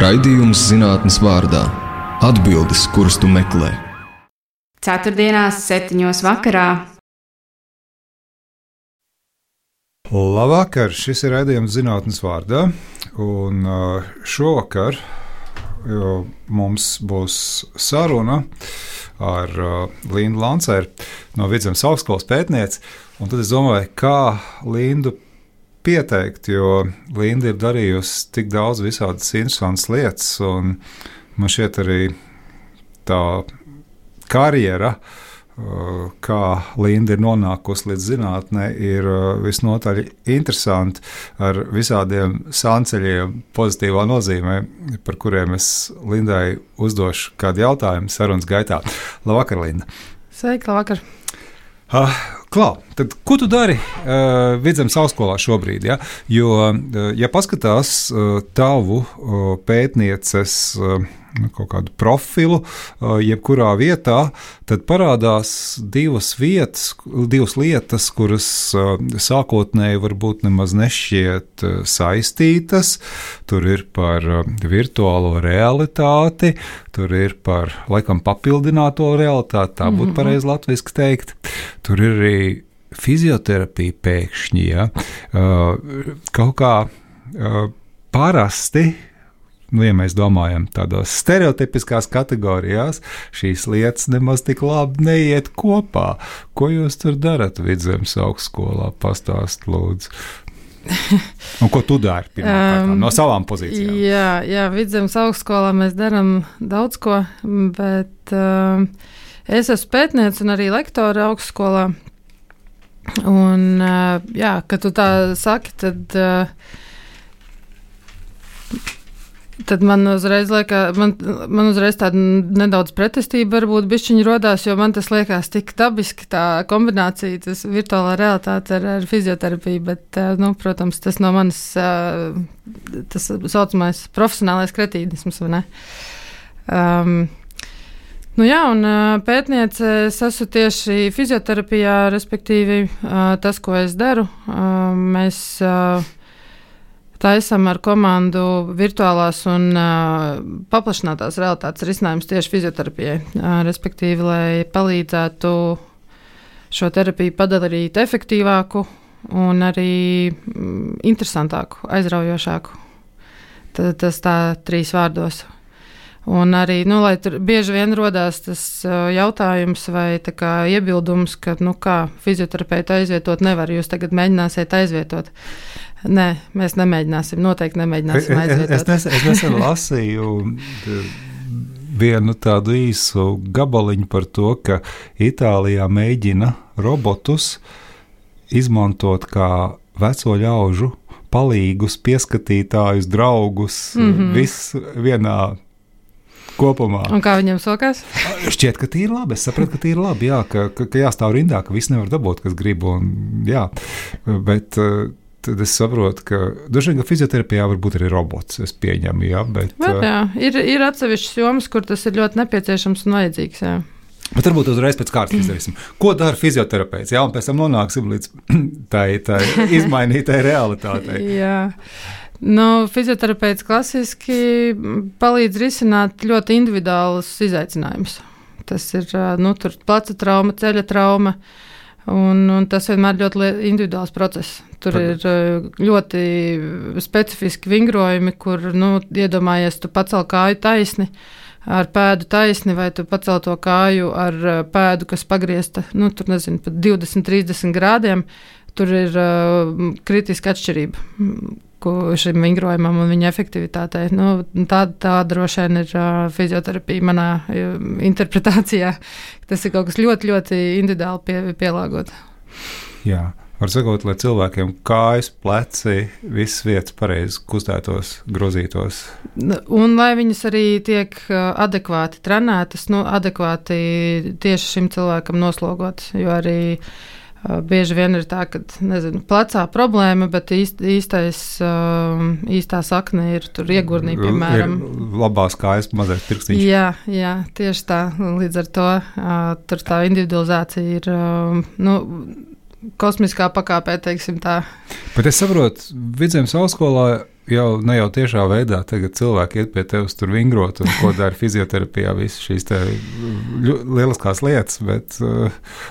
Raidījums zinātnes vārdā - atbildes, kuras tu meklē. Ceturtdienās, septiņos vakarā. Labvakar! Šis ir raidījums zinātnes vārdā. Un uh, šovakar mums būs saruna ar uh, Lindu Lanceru no Vidzemes augstskolas pētniece. Un tad es domāju, kā Lindu pieteikt, jo Linda ir darījusi tik daudz visādas interesantas lietas, un man šķiet arī tā karjera. Uh, kā Linda ir nonākusi līdz zinātnē, ir uh, visnotaļ interesanti ar visādiem sānceļiem, pozitīvā nozīmē, par kuriem es Lindai uzdošu kādu jautājumu sarunas gaitā. Labvakar, Linda! Sveiki, labvakar! Uh, Klau, tad, ko tu dari uh, Vidzemes augstskolā šobrīd? Ja? Jo, uh, ja paskatās uh, tavu uh, pētnieces uh, kaut kādu profilu, uh, jebkurā vietā, tad parādās divas, vietas, divas lietas, kuras uh, sākotnēji varbūt nemaz nešķiet uh, saistītas. Tur ir par virtuālo realitāti, tur ir par laikam papildināto realitāti, tā būtu mm -hmm. pareizi latviešu teikt. Tur ir arī fizioterapija pēkšņi. Ja? Uh, kaut kā uh, parasti. Nu, ja mēs domājam tādos stereotipiskās kategorijās, šīs lietas nemaz tik labi neiet kopā. Ko jūs tur darat vidzemes augstskolā? Pastāst, lūdzu. Un ko tu dari um, no savām pozīcijām? Jā, jā vidzemes augstskolā mēs darām daudz ko, bet uh, es esmu pētniece un arī lektore augstskolā. Un, jā, kad tu tā saki, tad, tad man uzreiz liekas, man, man uzreiz tāda nedaudz pretestība varbūt bišķiņa rodās, jo man tas liekas tik dabiski, tā kombinācija, tas virtuālā realitāte ar, ar fizioterapiju, bet, nu, protams, tas no manis, tas saucamais profesionālais kretīnisms, vai ne? Um, Nu jā, un pētniece es esmu tieši fizioterapijā, respektīvi tas, ko es daru. Mēs taisam ar komandu virtuālās un paplašinātās realitātes risinājumus tieši fizioterapijai, respektīvi, lai palīdzētu šo terapiju padarīt efektīvāku un arī interesantāku, aizraujošāku. Tas tā trīs vārdos. Un arī, nu, bieži vien rodās tas jautājums vai kā, iebildums, ka, nu, kā fizioterapeitu aizvietot nevar, jūs tagad mēģināsiet aizvietot. Nē, mēs nemēģināsim, noteikti nemēģināsim aizvietot. Es, es, es nesen lasīju vienu tādu īsu gabaliņu par to, ka Itālijā mēģina robotus izmantot kā veco ļaužu palīgus, pieskatītājus, draugus, mm -hmm. viss vienā kopumā. Un kā viņam sokās? Šķiet, ka tie ir labi. Es sapratu, ka tie ir labi. Jā, ka, ka, ka jāstāv rindā, ka viss nevar dabūt, kas grib. Un, jā, bet, uh, tad es saprotu, ka ka fizioterapijā var būt arī robots. Es pieņemu, jā, bet. Var, jā. Ir, ir atsevišķas jomas, kur tas ir ļoti nepieciešams un vajadzīgs. Jā. Bet varbūt uzreiz pēc kārtas izdarīsim. Ko dara fizioterapeits? Jā, un pēc tam nonāksim līdz tai, tai izmainītai realitātei. jā. Nu, fizioterapeits klasiski palīdz risināt ļoti individuālus izaicinājumus. Tas ir nu, pleca trauma, ceļa trauma. Un, un tas vienmēr ir ļoti individuāls process. Tur Protams. ir ļoti specifiski vingrojumi, kur nu, iedomājies, tu pacēl kāju taisni, ar pēdu taisni, vai tu pacēl to kāju ar pēdu, kas pagriezta nu, tur, nezinu, pat 20, 30 grādiem. Tur ir uh, kritiska atšķirība šim vingrojumam un viņa efektivitātei. Nu, tā, tā droši vien ir uh, fizioterapija manā interpretācijā. Tas ir kaut kas ļoti, ļoti individuāli pie, pielāgots. Jā. Var sakot, lai cilvēkiem kājas, pleci, visas vietas pareizi kustētos, grozītos. Nu, un lai viņas arī tiek adekvāti trenētas, nu, adekvāti tieši šim cilvēkam noslogotas. Jo arī uh, Bieži vien ir tā, ka nezinu, plecā problēma, bet īst, īstais, īstā sakne ir tur iegurnī, piemēram. Ir labās kājas, mazais pirkstiņš. Jā, jā, tieši tā. Līdz ar to tur tā individualizācija ir. Nu, kosmiskā pakāpē, teiksim tā. Bet es saprotu, vidzemes augstskolā jau ne jau tiešā veidā tagad cilvēki iet pie tevis tur vingrot un ko dara fizioterapijā, visas šīs lieliskās lietas, bet uh,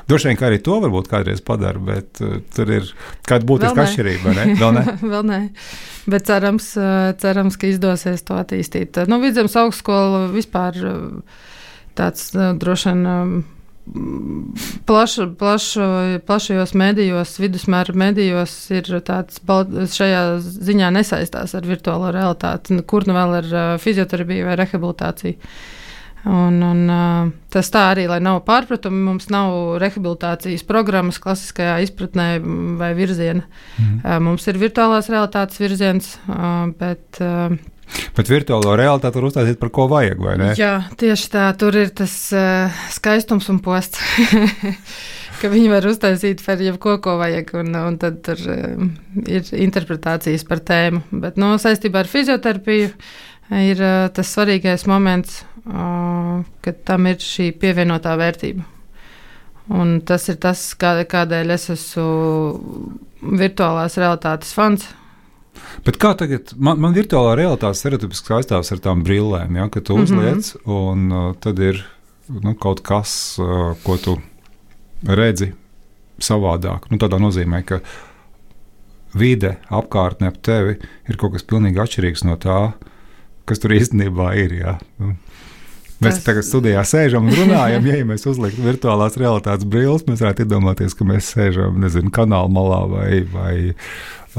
droši vien, ka arī to varbūt kādreiz padara, bet uh, tur ir kāda būtiska atšķirība, ne? Vēl ne? Vēl ne. Bet cerams, cerams, ka izdosies to attīstīt. Nu, vidzemes augstskola vispār tāds droši vien plaš, plaš, plašajos medijos, vidusmēra medijos ir tāds, šajā ziņā nesaistās ar virtuālo realitāti, nu, kur nu vēl ar fizioterapiju vai rehabilitāciju. Un, un, tas tā arī, lai nav pārpratumi, mums nav rehabilitācijas programmas klasiskajā izpratnē vai virziena. Mm. Mums ir virtuālās realitātes virziens, bet Bet virtuālo realitāti var uztaisīt par ko vajag, vai ne? Jā, tieši tā. Tur ir tas uh, skaistums un posts. ka viņi var uztaisīt par jebko, ko vajag, un, un tad tur uh, ir interpretācijas par tēmu. Bet no, nu, saistībā ar fizioterapiju ir uh, tas svarīgais moments, uh, ka tam ir šī pievienotā vērtība. Un tas ir tas, kā, kādēļ es esmu virtuālās realitātes fans. Bet kā tagad, man, man virtuālā realitāte stereotipiski saistās ar tām brillēm, ja, ka tu mm -hmm. uzliec, un uh, tad ir nu, kaut kas, uh, ko tu redzi savādāk. Nu, tādā nozīmē, ka vide, apkārtne ap tevi ir kaut kas pilnīgi atšķirīgs no tā, kas tur īstenībā ir. Ja. Nu, Mēs tas... tagad studijā sēžam un runājam. Ja, ja mēs uzliktu virtuālās realitātes brilles, mēs varētu iedomāties, ka mēs sēžam nezinu, kanāla malā vai, vai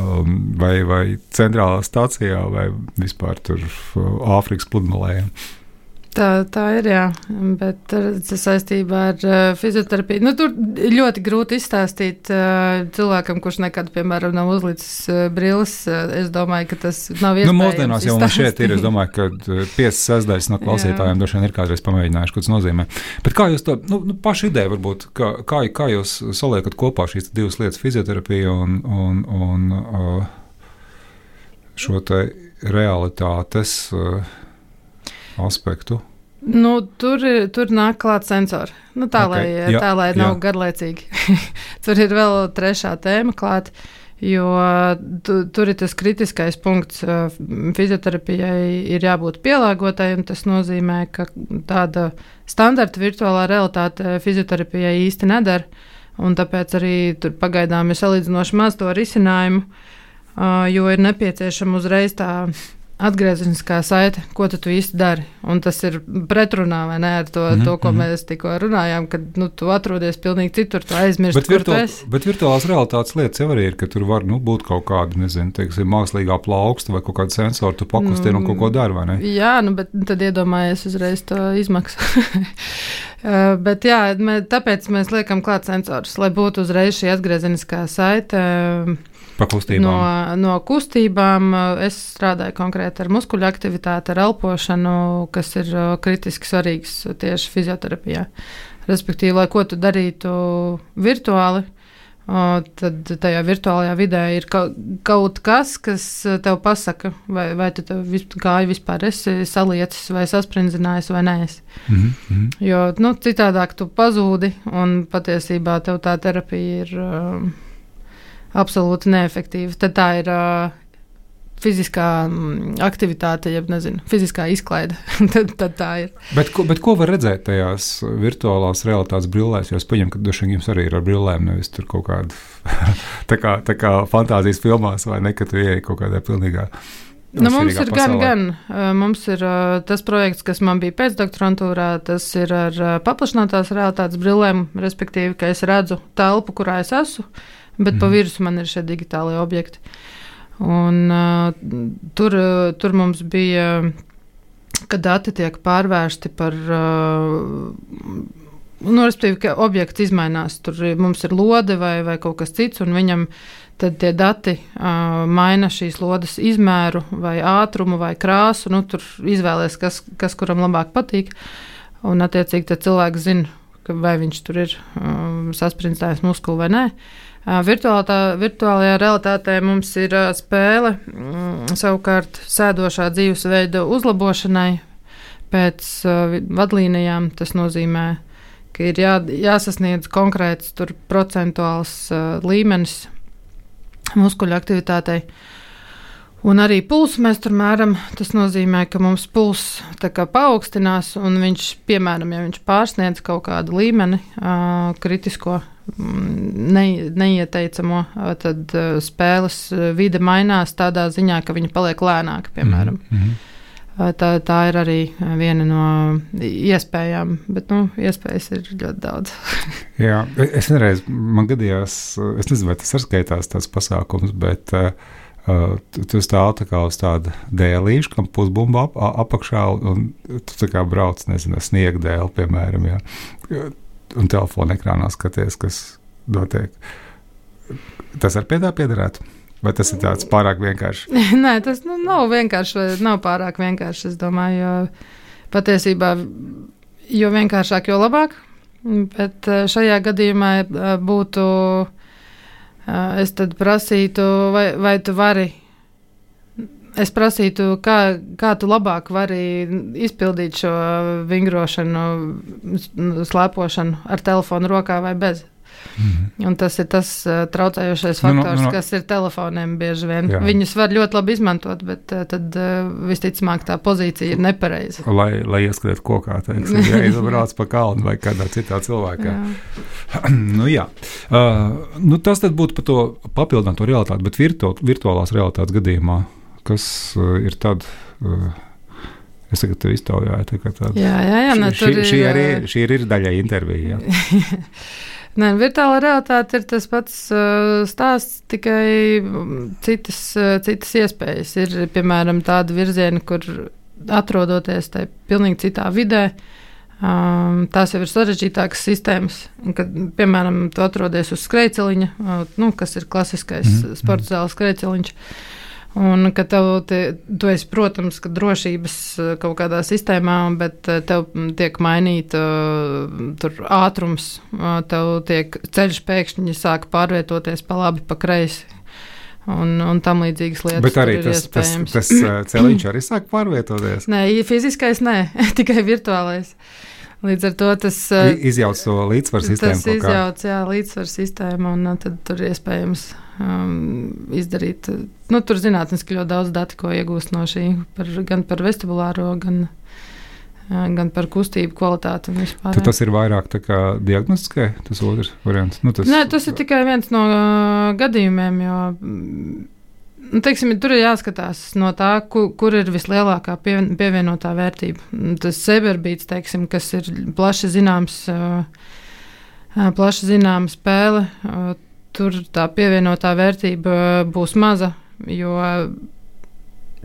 um, vai, vai centrālā stācijā, vai vispār tur uh, Āfrikas pludmalē. Tā, tā ir, jā, bet tas saistībā ar uh, fizioterapiju. Nu, tur ļoti grūti izstāstīt uh, cilvēkam, kurš nekad, piemēram, nav uzlicis brilles. Es domāju, ka tas nav iespējams. Nu, mūsdienās jau man šeit ir, es domāju, ka 5-6 daļas no klausītājiem droši vien ir kādreiz pamēģinājuši, ko tas nozīmē. Bet kā jūs to, nu, nu paši ideja varbūt, kā, kā, kā jūs saliekat kopā šīs divas lietas - fizioterapiju un, un, un šo te realitātes. Uh, aspektu? Nu, tur, tur nāk klāt sensori. Nu, tā, okay. lai, jā, tā, lai nav jā. garlaicīgi. tur ir vēl trešā tēma klāta. Jo tu, tur ir tas kritiskais punkts. Fizioterapijai ir jābūt pielāgotai, un tas nozīmē, ka tāda standarta virtuālā realitāte fizioterapijai īsti nedara. Tāpēc arī tur pagaidām ir salīdzinoši maz to risinājumu, jo ir nepieciešama uzreiz tā atgriezeniskā saite, ko tu, tu īsti dari. Un tas ir pretrunā ne, ar to, mm -hmm. to, ko mhm. mēs tikko runājām, kad nu, tu atrodies pilnīgi citur, tu aizmirsti. Bet, virtuāl, bet virtuālās realitātes lietas jau arī ir, ka tur var nu, būt kaut kāda, nezinu, teiksim, mākslīgā plauksta vai kaut kāda sensora, tu pakustini mm, un kaut ko dari, vai ne? Jā, nu, bet tad iedomājies uzreiz to izmaksu. Uh, bet jā, mē, tāpēc mēs liekam klāt sensorus, lai būtu uzreiz šī atgriezeniskā saite. Uh, No, no kustībām es strādāju konkrēti ar muskuļu aktivitāti, ar elpošanu, kas ir kritiski svarīgs tieši fizioterapijā. Respektīvi, lai ko tu darītu virtuāli, tad tajā virtuālajā vidē ir kaut kas, kas tev pasaka, vai, vai tu gāji vispār esi saliecis vai sasprindzinājis vai nē. Mm -hmm. Jo nu, citādāk tu pazūdi un patiesībā tev tā terapija ir absolūti neefektīva. Tad tā ir uh, fiziskā mm, aktivitāte, jeb nezinu, fiziskā izklaide. tad, tad tā ir. Bet ko, bet ko var redzēt tajās virtuālās realitātes brillēs? Jo es pieņemu, ka dažiem jums arī ir ar brillēm, nevis tur kaut kāda tā kā, tā kā fantāzijas filmās, vai ne, ka tu ieej kaut kādā pilnīgā. Nu, mums ir pasaulē. gan, gan. Mums ir tas projekts, kas man bija pēcdoktorantūrā, tas ir ar paplašinātās realitātes brillēm, respektīvi, ka es redzu telpu, kurā es esmu bet mm. pa mhm. virsmu man ir šie digitālie objekti. Un, uh, tur, tur mums bija, kad dati tiek pārvērsti par. Uh, Nu, respektīvi, ka objekts mainās. Tur mums ir lode vai, vai kaut kas cits, un viņam tad tie dati uh, maina šīs lodes izmēru, vai ātrumu, vai krāsu. Nu, tur izvēlēs, kas, kas kuram labāk patīk. Un, attiecīgi, cilvēks zina, vai viņš tur ir um, saspringtājis muskuli vai nē. Uh, Virtuālā, virtuālajā realitātē mums ir spēle mm, savukārt sēdošā dzīvesveida uzlabošanai pēc vadlīnijām. Tas nozīmē, ka ir jā, jāsasniedz konkrēts procentuāls uh, līmenis muskuļu aktivitātei. Un arī pulsu mēs tur mēram. Tas nozīmē, ka mums pulss paaugstinās, un viņš, piemēram, ja viņš pārsniedz kaut kādu līmeni, uh, kritisko, mm, ne, neieteicamo, tad uh, spēles vide mainās tādā ziņā, ka viņa paliek lēnāka, piemēram. Mm -hmm. Tā, tā ir arī viena no iespējām, bet nu, iespējas ir ļoti daudz. Jā, es nereiz man gadījās, es nezinu, vai tas ir skaitās tāds pasākums, bet uh, tu stāv tā kā uz tāda dēlīša, kam pusbumba ap, apakšā, un tu tā kā brauc, nezinu, sniega dēli, piemēram, jā. un telefona ekrānā skaties, kas notiek. Tas ar pie tā piederētu. Vai tas ir tāds pārāk vienkārši? Nē, tas nu, nav vienkārši. Nav pārāk vienkārši. Es domāju, jo patiesībā jo vienkāršāk, jo labāk. Bet eh, šajā gadījumā eh, būtu. Eh, es tad prasītu, vai, vai tu vari. Es prasītu, kā, kā tu labāk vari izpildīt šo vingrošanu, slēpošanu ar telefonu rokā vai bez. Mm. Un tas ir tas uh, traucējošais faktors, nu, nu, nu. kas ir telefoniem bieži vien. Jā. Viņus var ļoti labi izmantot, bet uh, tad uh, visticamāk tā pozīcija ir nepareiza. Lai, lai ieskriet kokā, teiksim, ja izbrauc pa kalnu vai kādā citā cilvēkā. jā. nu, jā. Uh, nu, tas tad būtu par to papildināto realitāti, bet virtu, virtuālās realitātes gadījumā, kas uh, ir tad. Uh, Es tagad tev iztaujāju, tā. Jā, jā, jā. Nu, šī, šī, šī, arī, šī ir daļai intervija. Nē, virtuāla realitāte ir tas pats uh, stāsts, tikai mm, citas, uh, citas iespējas. Ir piemēram tāda virziena, kur atrodoties tajā pilnīgi citā vidē. Um, tās jau ir sarežģītākas sistēmas. Kad, piemēram, tu atrodies uz skrejceliņa, uh, nu, kas ir klasiskais mm sporta zāles skrejceliņš. Uh, Un ka tev, te, tu esi, protams, drošības eh, kaut kādā sistēmā, bet eh, tev tiek mainīta eh, tur ātrums, tev tiek ceļš pēkšņi sāk pārvietoties pa labi, pa kreisi. Un, un tam līdzīgas lietas. Bet arī tas, tas, tas ceļš arī sāk pārvietoties. nē, fiziskais nē, tikai virtuālais. Līdz ar to tas izjauc to līdzsvaru sistēmu. Tas izjauc, jā, līdzsvaru sistēmu, un tad tur iespējams um, izdarīt. Nu, tur zinātniski ļoti daudz datu, ko iegūst no šī, par, gan par vestibulāro, gan, gan par kustību kvalitāti. Tad tas ir vairāk diagnostikai, tas otrs variants. Nu, tas, Nē, tas ir tikai viens no uh, gadījumiem, jo. Nu, teiksim, tur ir jāskatās no tā, kur, kur ir vislielākā pie, pievienotā vērtība. Tas seberbīts, teiksim, kas ir plaši zināms, plaši zināma spēle. Tur tā pievienotā vērtība būs maza, jo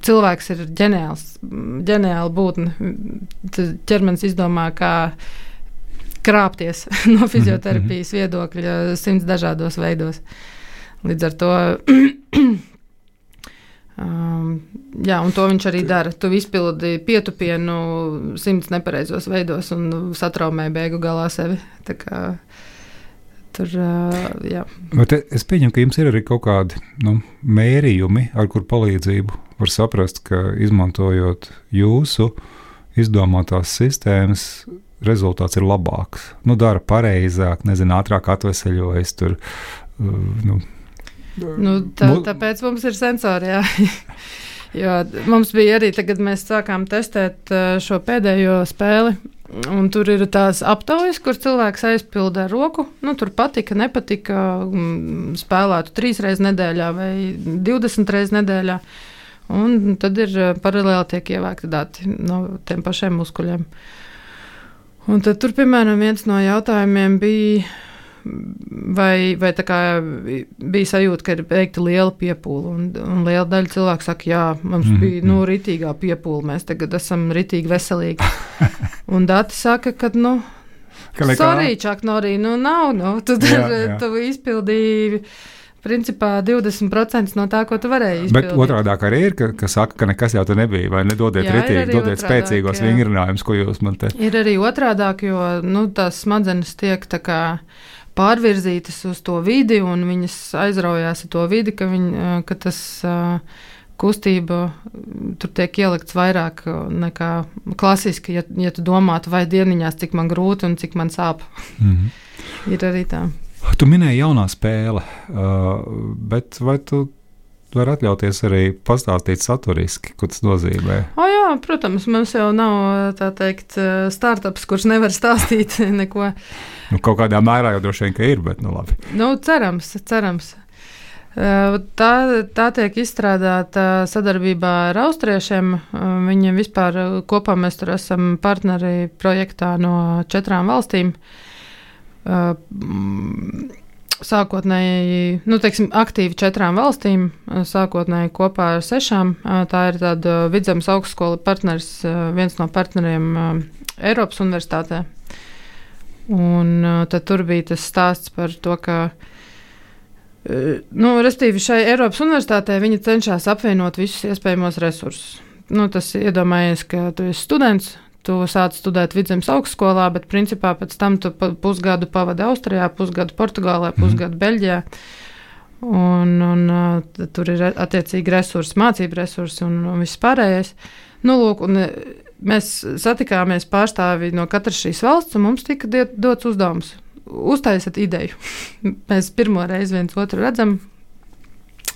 cilvēks ir ģeniāls, ģeniāla būtne. Tad ķermenis izdomā, kā krāpties no fizioterapijas mhm. viedokļa simts dažādos veidos. Līdz ar to. Um, jā, un to viņš arī dara. Tu izpildi pietupienu simts nepareizos veidos un satraumē beigu galā sevi. Tā kā, uh, Tur, jā. Bet es pieņemu, ka jums ir arī kaut kādi nu, mērījumi, ar kur palīdzību var saprast, ka izmantojot jūsu izdomātās sistēmas, rezultāts ir labāks. Nu, dara pareizāk, nezinu, ātrāk atveseļojas. Tur, nu, nu, tā, tāpēc mums ir sensori. jo mums bija arī, kad mēs sākām testēt šo pēdējo spēli, Un tur ir tās aptaujas, kur cilvēks aizpildīja roku. Nu, tur patika, nepatika, spēlētu trīs reizes nedēļā vai 20 reizes nedēļā. Un tad ir paralēli tiek ievākti dati no tiem pašiem muskuļiem. Un tad tur, piemēram, viens no jautājumiem bija vai, vai bija sajūta, ka ir veikta liela piepūle. Un, un liela daļa cilvēku saka, jā, mums mm -hmm. bija nu, ritīgā piepūle, mēs tagad esam ritīgi veselīgi. un dati saka, ka, nu, sorry, Čaknorī, nu nav, nu, tu, jā, jā. tu izpildīji principā 20% no tā, ko tu varēji izdarīt. Bet otrādi arī ir, ka, ka saka, ka nekas jau tur nebija, vai nedodiet ritīgi, dodiet spēcīgos vingrinājumus, ko jūs man te. Ir arī otrādāk, jo nu, tās smadzenes tiek tā kā pārvirzītas uz to vidi, un viņas aizraujās ar to vidi, ka, viņ, ka tas kustība tur tiek ielikts vairāk nekā klasiski, ja, ja tu domātu, vai dieniņās, cik man grūti un cik man sāp. Mm -hmm. Ir arī tā. Tu minēji jaunā spēle, bet vai tu var atļauties arī pastāstīt saturiski, ko tas nozīmē? O, jā, protams, mums jau nav tā teikt startups, kurš nevar stāstīt neko. Nu, kaut kādā mērā jau droši vien, ka ir, bet nu labi. Nu, cerams, cerams. Tā, tā tiek izstrādāta sadarbībā ar austriešiem. Viņiem vispār kopā mēs tur esam partneri projektā no četrām valstīm. Sākotnēji, nu, teiksim, aktīvi četrām valstīm, sākotnēji kopā ar sešām. Tā ir tāda vidzemes augstskola partners, viens no partneriem Eiropas Universitātē. Un tad tur bija tas stāsts par to, ka Nu, Restīvi šai Eiropas universitātē viņi cenšas apvienot visus iespējamos resursus. Nu, tas iedomājies, ka tu esi students, tu sāc studēt vidzemes augstskolā, bet principā pēc tam tu pusgadu pavadi Austrijā, pusgadu Portugālē, mhm. pusgadu mm. Beļģijā. Un, un tur ir attiecīgi resursi, mācību resursi un, un viss pārējais. Nu, lūk, un, mēs satikāmies pārstāvji no katras šīs valsts, un mums tika dots uzdevums uztaisiet ideju. Mēs pirmo reizi viens otru redzam.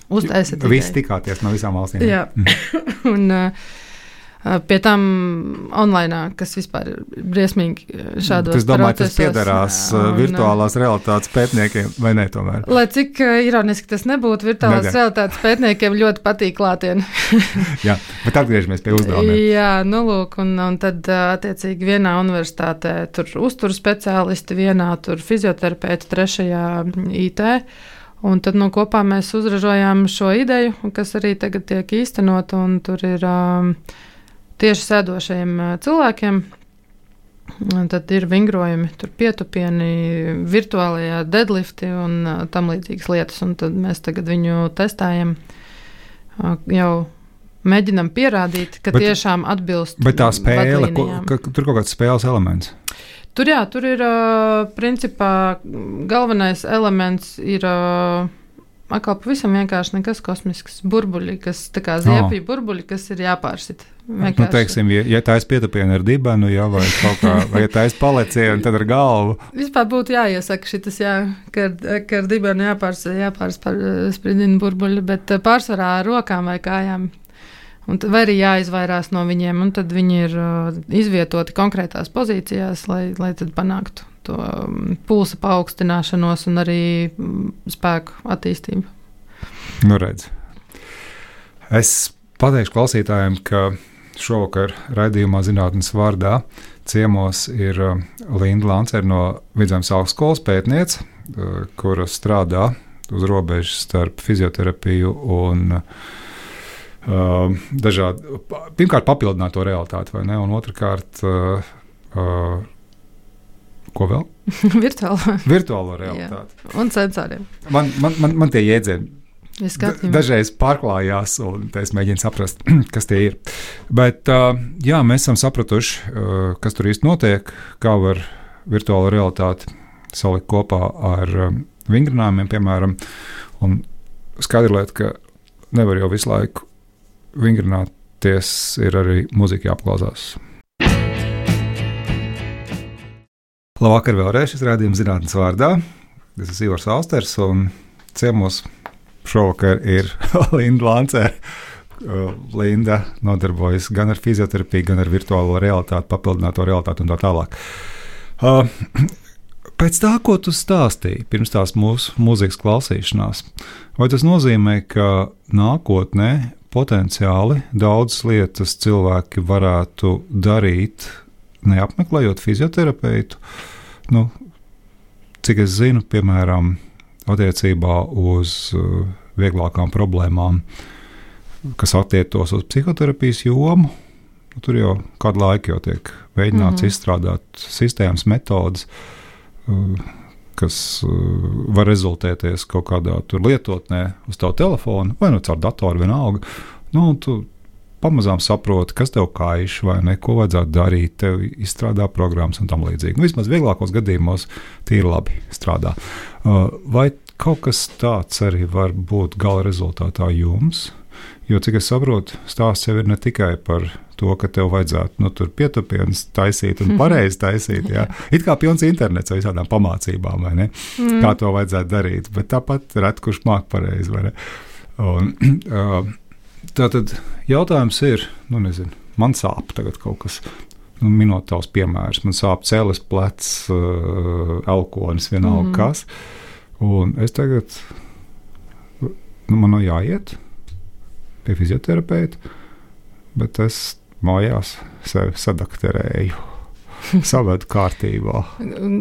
Uztaisiet. Visi tikāties no visām valstīm. Jā. un, uh, Pie tam online, kas vispār ir briesmīgi šādos es domāju, procesos. Tas piederās un, virtuālās realitātes pētniekiem, vai ne tomēr? Lai cik ironiski tas nebūtu, virtuālās ne, ne. realitātes pētniekiem ļoti patīk klātienē. Jā, bet atgriežamies pie uzdevuma. Jā, nu lūk, un, un tad attiecīgi vienā universitātē tur uzturu speciālisti, vienā tur fizioterapeiti, trešajā IT. Un tad nu, kopā mēs uzražojām šo ideju, kas arī tagad tiek īstenot, un tur ir um, tieši sēdošajiem cilvēkiem. Tad ir vingrojumi, tur pietupieni, virtuālajā deadlifti un tam līdzīgas lietas. Un tad mēs tagad viņu testējam. Jau mēģinam pierādīt, ka bet, tiešām atbilst. Bet tā spēle, ko, ka, tur kaut kāds spēles elements. Tur jā, tur ir principā galvenais elements ir atkal pavisam vienkārši nekas kosmisks. Burbuļi, kas tā kā ziepju oh. burbuļi, kas ir jāpārsit. Vienkārši. Nu, teiksim, ja, ja tā ir pietupiena ar dibenu, jā, vai kaut kā, vai ja tā ir paleciena, tad ar galvu. Vispār būtu jāiesaka šis, jā, ka, ka ar dibenu jāpārs, jāpārspridina burbuļi, bet pārsvarā ar rokām vai kājām. Un tad arī jāizvairās no viņiem, un tad viņi ir uh, izvietoti konkrētās pozīcijās, lai, lai panāktu to um, pulsa paaugstināšanos un arī um, spēku attīstību. Nu, redz. Es pateikšu klausītājiem, ka šovakar raidījumā zinātnes vārdā ciemos ir uh, Linda Lancere no Vidzemes augstskolas pētniece, uh, kura strādā uz robežas starp fizioterapiju un uh, dažādu, pirmkārt, papildināto realitāti, vai ne, un otrkārt, uh, uh, Ko vēl? Virtuālo. Virtuālo realitāti. Jā. Un sensoriem. Man, man, man, man tie jēdzieni dažreiz pārklājās, un es mēģinu saprast, kas tie ir. Bet jā, mēs esam sapratuši, kas tur īsti notiek, kā var virtuālo realitāti salikt kopā ar um, vingrinājumiem, piemēram. Un skaidra lieta, ka nevar jau visu laiku vingrināties, ir arī muzika jāapklausās. Labvakar vēlreiz šis rādījums zinātnes vārdā. Tas ir Ivars Austers un ciemos šovakar ir Linda Lancē. Uh, Linda nodarbojas gan ar fizioterapiju, gan ar virtuālo realitāti, papildināto realitāti un tā tālāk. Uh, pēc tā, ko tu stāstīji pirms tās mūsu mūzikas klausīšanās, vai tas nozīmē, ka nākotnē potenciāli daudzas lietas cilvēki varētu darīt neapmeklējot fizioterapeitu. Nu, cik es zinu, piemēram, attiecībā uz uh, vieglākām problēmām, kas attiektos uz psihoterapijas jomu. Nu, tur jau kādu laiku jau tiek mēģināts mm -hmm. izstrādāt sistēmas, metodas, uh, kas uh, var rezultēties kaut kādā lietotnē uz tā telefona vai nu caur datoru, vienalga. Nu, tu pamazām saproti, kas tev kaiš vai ne, ko vajadzētu darīt, tev izstrādā programmas un tam līdzīgi. Nu, vismaz vieglākos gadījumos tie ir labi strādā. Uh, vai kaut kas tāds arī var būt gala rezultātā jums? Jo, cik es saprotu, stāsts jau ir ne tikai par to, ka tev vajadzētu nu, tur pietupienus taisīt un pareizi taisīt. Jā. It kā pilns internets ar visādām pamācībām, vai ne? Mm. Kā to vajadzētu darīt, bet tāpat ret kurš māk pareizi, vai ne? Un, uh, tā tad jautājums ir, nu nezinu, man sāp tagad kaut kas. Nu, minot tavs piemērs, man sāp cēlis, plecs, uh, elkonis, vienalga mm. kas. Un es tagad, nu, man jāiet pie fizioterapeita, bet es mājās sevi sadakterēju. Savedu kārtībā.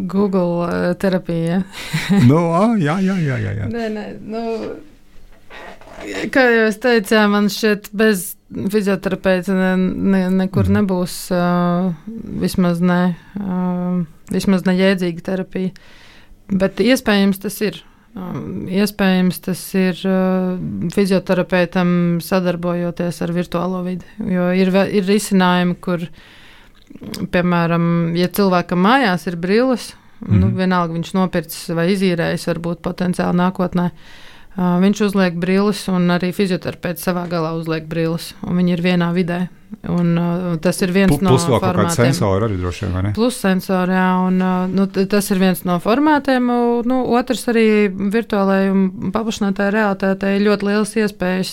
Google uh, terapija. nu, jā, jā, jā. jā, jā. Nē, nē, nu, kā jau es teicu, jā, man šķiet, bez fizioterapeita ne, ne, nekur mm. nebūs uh, vismaz ne, uh, vismaz ne jēdzīga terapija. Bet iespējams tas ir. Um, iespējams, tas ir uh, fizioterapeitam sadarbojoties ar virtuālo vidi. Jo ir, ir risinājumi, kur, piemēram, ja cilvēkam mājās ir brilles, mm -hmm. nu, mhm. vienalga viņš nopircis vai izīrējis, varbūt potenciāli nākotnē. Uh, Viņš uzliek brilles, un arī fizioterapeits savā galā uzliek brilles. Viņi ir vienā vidē. Un, uh, tas ir viens Plus, no formātiem. Plus vēl kāda sensora arī droši vien, vai ne? Plus sensori, jā, un uh, nu, tas ir viens no formātiem. Nu, otrs arī virtuālajai un paplašinātāji realitātei ļoti liels iespējas,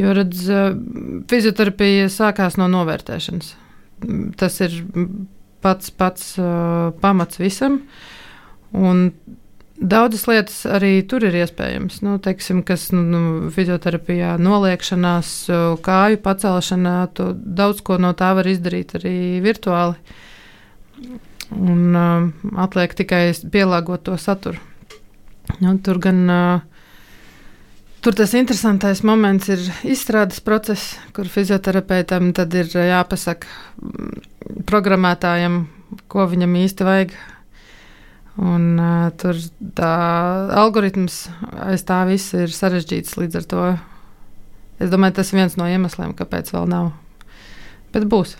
jo, redz, fizioterapija sākās no novērtēšanas. Tas ir pats, pats uh, pamats visam. Un Daudzas lietas arī tur ir iespējams. Nu, teiksim, kas nu, nu, fizioterapijā, noliekšanās, kāju pacelšanā, daudz ko no tā var izdarīt arī virtuāli. Un uh, atliek tikai pielāgot to saturu. Nu, tur gan uh, tur tas interesantais moments ir izstrādes process, kur fizioterapeitam ir jāpasaka programmētājam, ko viņam īsti vajag Un, uh, tur tā algoritms aiz tā visa ir sarežģīts. Līdz ar to es domāju, tas ir viens no iemesliem, kāpēc vēl nav. Bet būs.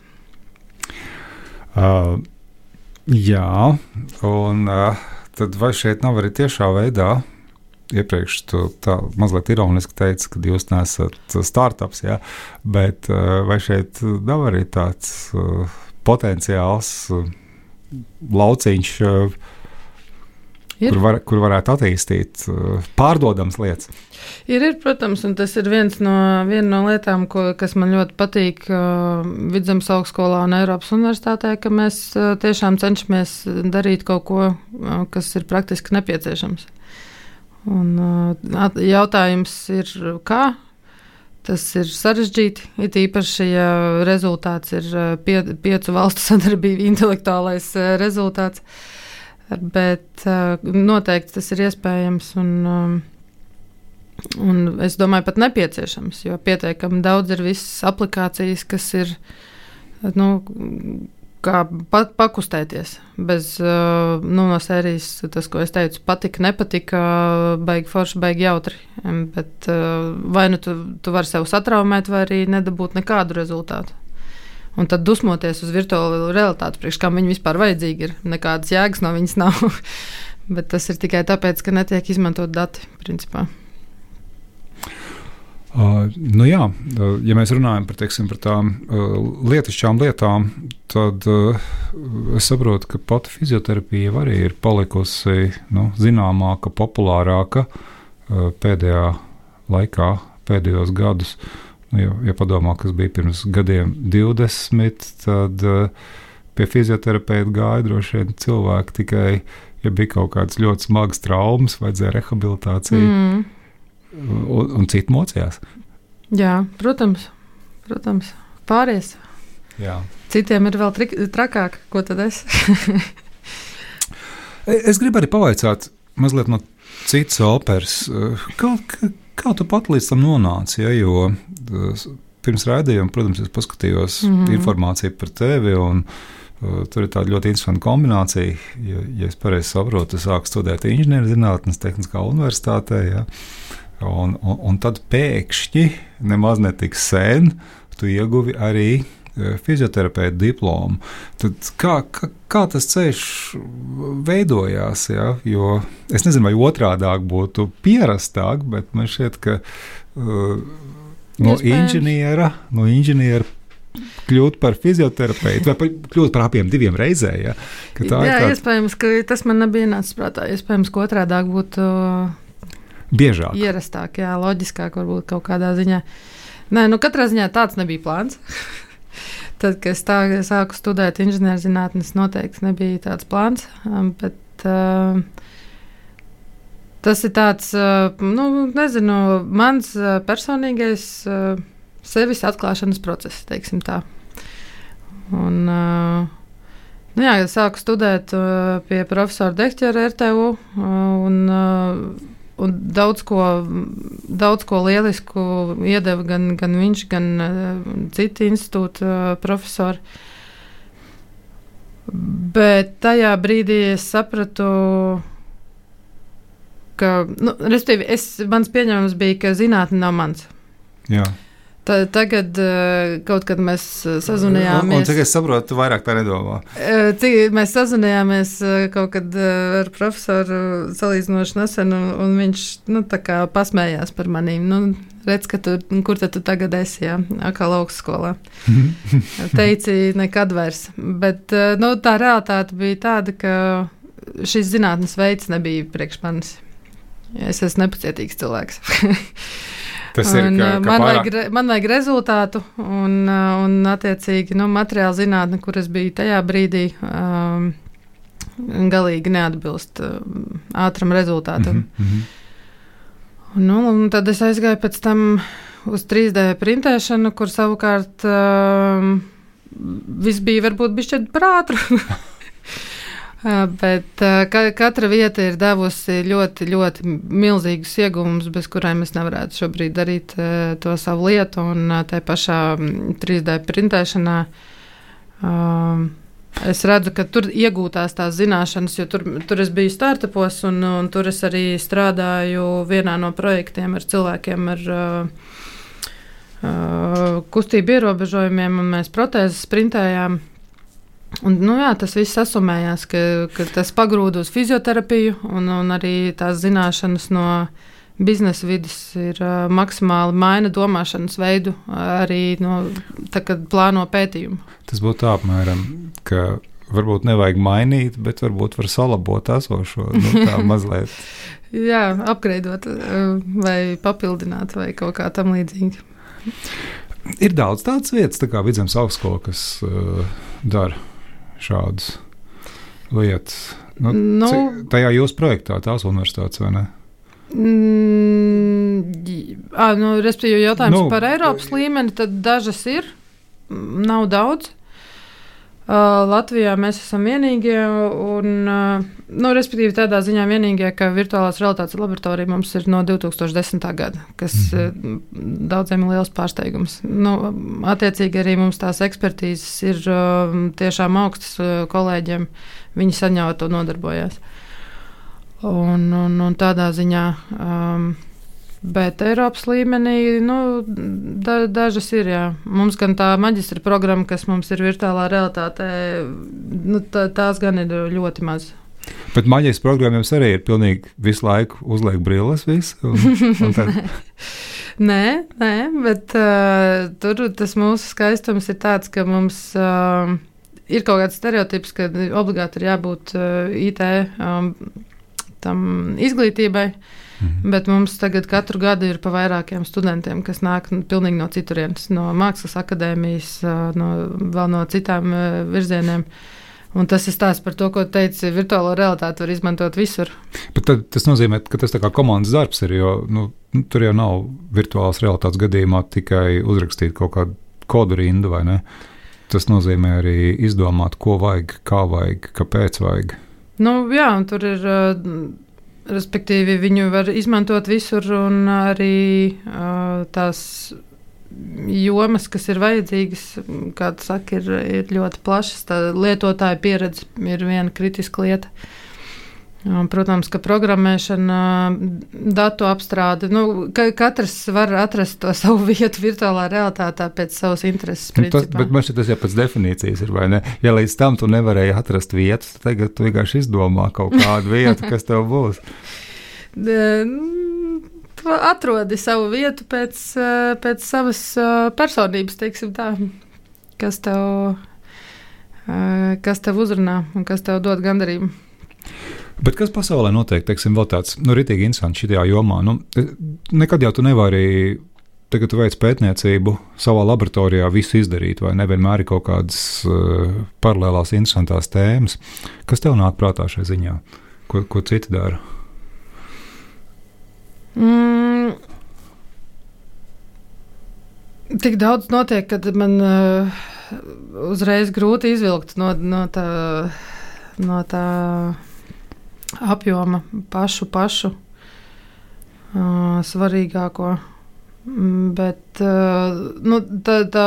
Uh, jā, un uh, tad vai šeit nav arī tiešā veidā? Iepriekš tu tā mazliet ironiski teici, ka jūs nesat startups, ja? bet uh, vai šeit nav arī tāds uh, potenciāls uh, lauciņš? Uh, Ir. Kur, var, kur varētu attīstīt uh, pārdodamas lietas. Ir, ir, protams, un tas ir viens no, viena no lietām, ko, kas man ļoti patīk uh, Vidzemes augstskolā un Eiropas universitātē, ka mēs uh, tiešām cenšamies darīt kaut ko, uh, kas ir praktiski nepieciešams. Un, uh, jautājums ir, kā? Tas ir sarežģīti, it īpaši, ja rezultāts ir uh, pie, piecu valstu sadarbība, intelektuālais uh, rezultāts. Uh, Bet uh, noteikti tas ir iespējams. Un, um, un es domāju, pat nepieciešams, jo pietiekami daudz ir visas aplikācijas, kas ir nu, kā pat pakustēties. Bez nu, no sērijas, tas, ko es teicu, patika, nepatika, baigi forši, baigi jautri. Bet vai nu tu, tu vari sev satraumēt, vai arī nedabūt nekādu rezultātu un tad dusmoties uz virtuālo realitāti, priekš kam viņi vispār vajadzīgi ir. Nekādas jēgas no viņas nav. Bet tas ir tikai tāpēc, ka netiek izmantot dati principā. Uh, nu jā, uh, ja mēs runājam par, teiksim, par tām uh, lietišķām lietām, tad uh, es saprotu, ka pati fizioterapija arī ir palikusi nu, zināmāka, populārāka uh, pēdējā laikā, pēdējos gados. Uh, ja, ja padomā, kas bija pirms gadiem 20, tad uh, pie fizioterapeita gāja droši vien cilvēki tikai, ja bija kaut kādas ļoti smagas traumas, vajadzēja rehabilitāciju, mm. un, un citi mocījās. Jā, protams, protams. pāries. Jā. Citiem ir vēl trik, trakāk, ko tad es? E, es gribu arī pavaicāt mazliet no citas operas. Kā, kā tu pat līdz tam nonāci? Ja, jo pirms raidījuma, protams, es paskatījos mm -hmm. informāciju par tevi. Un, Uh, tur ir tāda ļoti interesanta kombinācija. Ja, ja es pareizi saprotu, es sāku studēt inženierzinātnes Tehniskā universitātē. Ja, un, un, un tad pēkšņi, nemaz ne tik sen, tu ieguvi arī fizioterapeita diplomu. Tad kā, kā, kā tas ceļš veidojās? Ja? Jo es nezinu, vai otrādi būtu pierastāk, bet man šķiet, ka uh, no inženiera, no inženiera kļūt par fizioterapeitu vai par, kļūt par abiem diviem reizē. Ja? Ka Tā Jā, tāda iespējams, ka tas man nebija nācis prātā. Iespējams, ka otrādi būtu biežāk. ierastāk, jā, loģiskāk, varbūt kaut kādā ziņā. Nē, nu katrā ziņā tāds nebija plāns. Tad, kad es tā, sāku studēt inženierzinātnes, noteikti nebija tāds plāns. um, Bet, uh, tas ir tāds, uh, nu, nezinu, mans uh, personīgais uh, sevis atklāšanas process, teiksim tā. Un, uh, Nu jā, es sāku studēt uh, pie profesora Dekķera RTU uh, un, uh, un daudz, ko, daudz ko lielisku iedeva gan, gan viņš, gan uh, citi institūta uh, profesori. Bet tajā brīdī es sapratu, ka, nu, respektīvi, es, mans pieņēmums bija, ka zinātne nav mans. Jā. Ta, tagad, uh, kaut kad mēs Un, sazvanījāmies. un cik es saprotu, tu vairāk tā nedomā. Eh, Cik mēs sazinājāmies eh, kaut kad eh, ar profesoru salīdzinoši nesen, un, un viņš nu, tā kā pasmējās par manīm. Nu, redz, ka tu, kur tad tu tagad esi? Jā, atkal augstskolā. Teici, nekad vairs. Bet eh, nu, tā realitāte bija tāda, ka šis zinātnes veids nebija priekš manis. Es esmu nepacietīgs cilvēks. Tas ir Un, kā, uh, kā man, pārāk... vajag, man vajag rezultātu, un, uh, un attiecīgi, nu, materiāla zinātne, kur es biju tajā brīdī, um, galīgi neatbilst um, ātram rezultātam. Mhm, mhm. Nu, un tad es aizgāju pēc tam uz 3D printēšanu, kur savukārt um, viss bija varbūt bišķiet par ātru. Bet ka, katra vieta ir devusi ļoti, ļoti milzīgus iegūmus, bez kuriem es nevarētu šobrīd darīt to savu lietu. Un tā pašā mm, 3D printēšanā es redzu, ka tur iegūtās tās zināšanas, jo tur, tur es biju startupos, un, un tur es arī strādāju vienā no projektiem ar cilvēkiem ar kustību ierobežojumiem, un mēs protēzes printējām. Un, nu, jā, tas viss sasumējās, ka, ka tas pagrūda uz fizioterapiju, un, un arī tās zināšanas no biznesa vidas ir uh, maksimāli maina domāšanas veidu, arī no tā, kad plāno pētījumu. Tas būtu apmēram, ka varbūt nevajag mainīt, bet varbūt var salabot esošo. Nu, tā mazliet. Jā, apgleznot, vai papildināt, vai kaut kā tam līdzīga. Ir daudz tādas vietas, tā kā Vidzemes augstskola, kas uh, dara šādas lietas. Nu, Nu, cik- tajā jūsu projektā tās universitātes vai ne? Mm, ā, nu, respektīvi, jautājums Nu, par Eiropas līmeni, tad dažas ir, nav daudz. Uh, Latvijā mēs esam vienīgie, un, uh, nu, respektīvi, tādā ziņā vienīgie, ka virtuālās realitātes laboratorija mums ir no 2010. gada, kas mm -hmm. daudziem ir liels pārsteigums. Nu, attiecīgi, arī mums tās ekspertīzes ir uh, tiešām augstas uh, kolēģiem. Viņi saņēma to nodarbojās. Un, un, un tādā ziņā. Um, Bet Eiropas līmenī nu, da, dažas ir. Jā. Mums gan tā maģistra programma, kas mums ir virtuālā realitātē, nu, tā, tās gan ir ļoti maz. Bet maģijas programma jums arī ir pilnīgi visu laiku uzliek brilles. Visu, un, un tad, Nē, nē bet uh, tur tas mūsu skaistums ir tāds, ka mums uh, ir kaut kāds stereotips, ka obligāti ir jābūt uh, IT um, izglītībai. Mhm. Bet mums tagad katru gadu ir pa vairākiem studentiem, kas nāk nu, pilnīgi no citurienes, no mākslas akadēmijas, no, vēl no citām virzieniem. Un tas ir stāsts par to, ko teica, virtuālo realitāti var izmantot visur. bet tad, tas nozīmē, ka tas kā komandas darbs ir, jo nu, nu, tur jau nav virtuālās realitātes gadījumā tikai uzrakstīt kaut kādu kodu rindu vai ne. Tas nozīmē arī izdomāt, ko vajag, kā vajag, kāpēc vajag. Nu, jā, un tur ir. Respektīvi, viņu var izmantot visur, un arī uh, tās jomas, kas ir vajadzīgas, kā tu saki, ir, ir ļoti plašas. Tā lietotāja pieredze ir viena kritiska lieta. Un, Protams, ka programmēšana, datu apstrāde, nu, ka katrs var atrast to savu vietu virtuālā realitātē pēc savas intereses. Nu, tas, bet man šķiet, tas jau pēc definīcijas ir. vai ne? Ja līdz tam tu nevarēji atrast vietu, tad tagad tu vienkārši izdomā kaut kādu vietu, kas tev būs. Atrodi savu vietu pēc, uh, pēc savas uh, personības, teiksim tā, kas tev, uh, kas tev uzrunā un kas tev dod gandarījumu. Bet kas pasaulē notiek, teiksim, vēl tāds nu, rītīgi interesants šajā jomā? Nu, nekad jau tu nevari Tagad tu veic pētniecību savā laboratorijā, visu izdarīt, vai nevienmēr ir kaut kādas uh, paralēlās, interesantas tēmas. Kas tev nāk prātā šajā ziņā? Ko, ko citi dara? Mm. Tik daudz notiek, ka man uh, uzreiz grūti izvilkt no, no, tā, no tā apjoma pašu, pašu uh, svarīgāko. Mm, bet uh, nu, tā, tā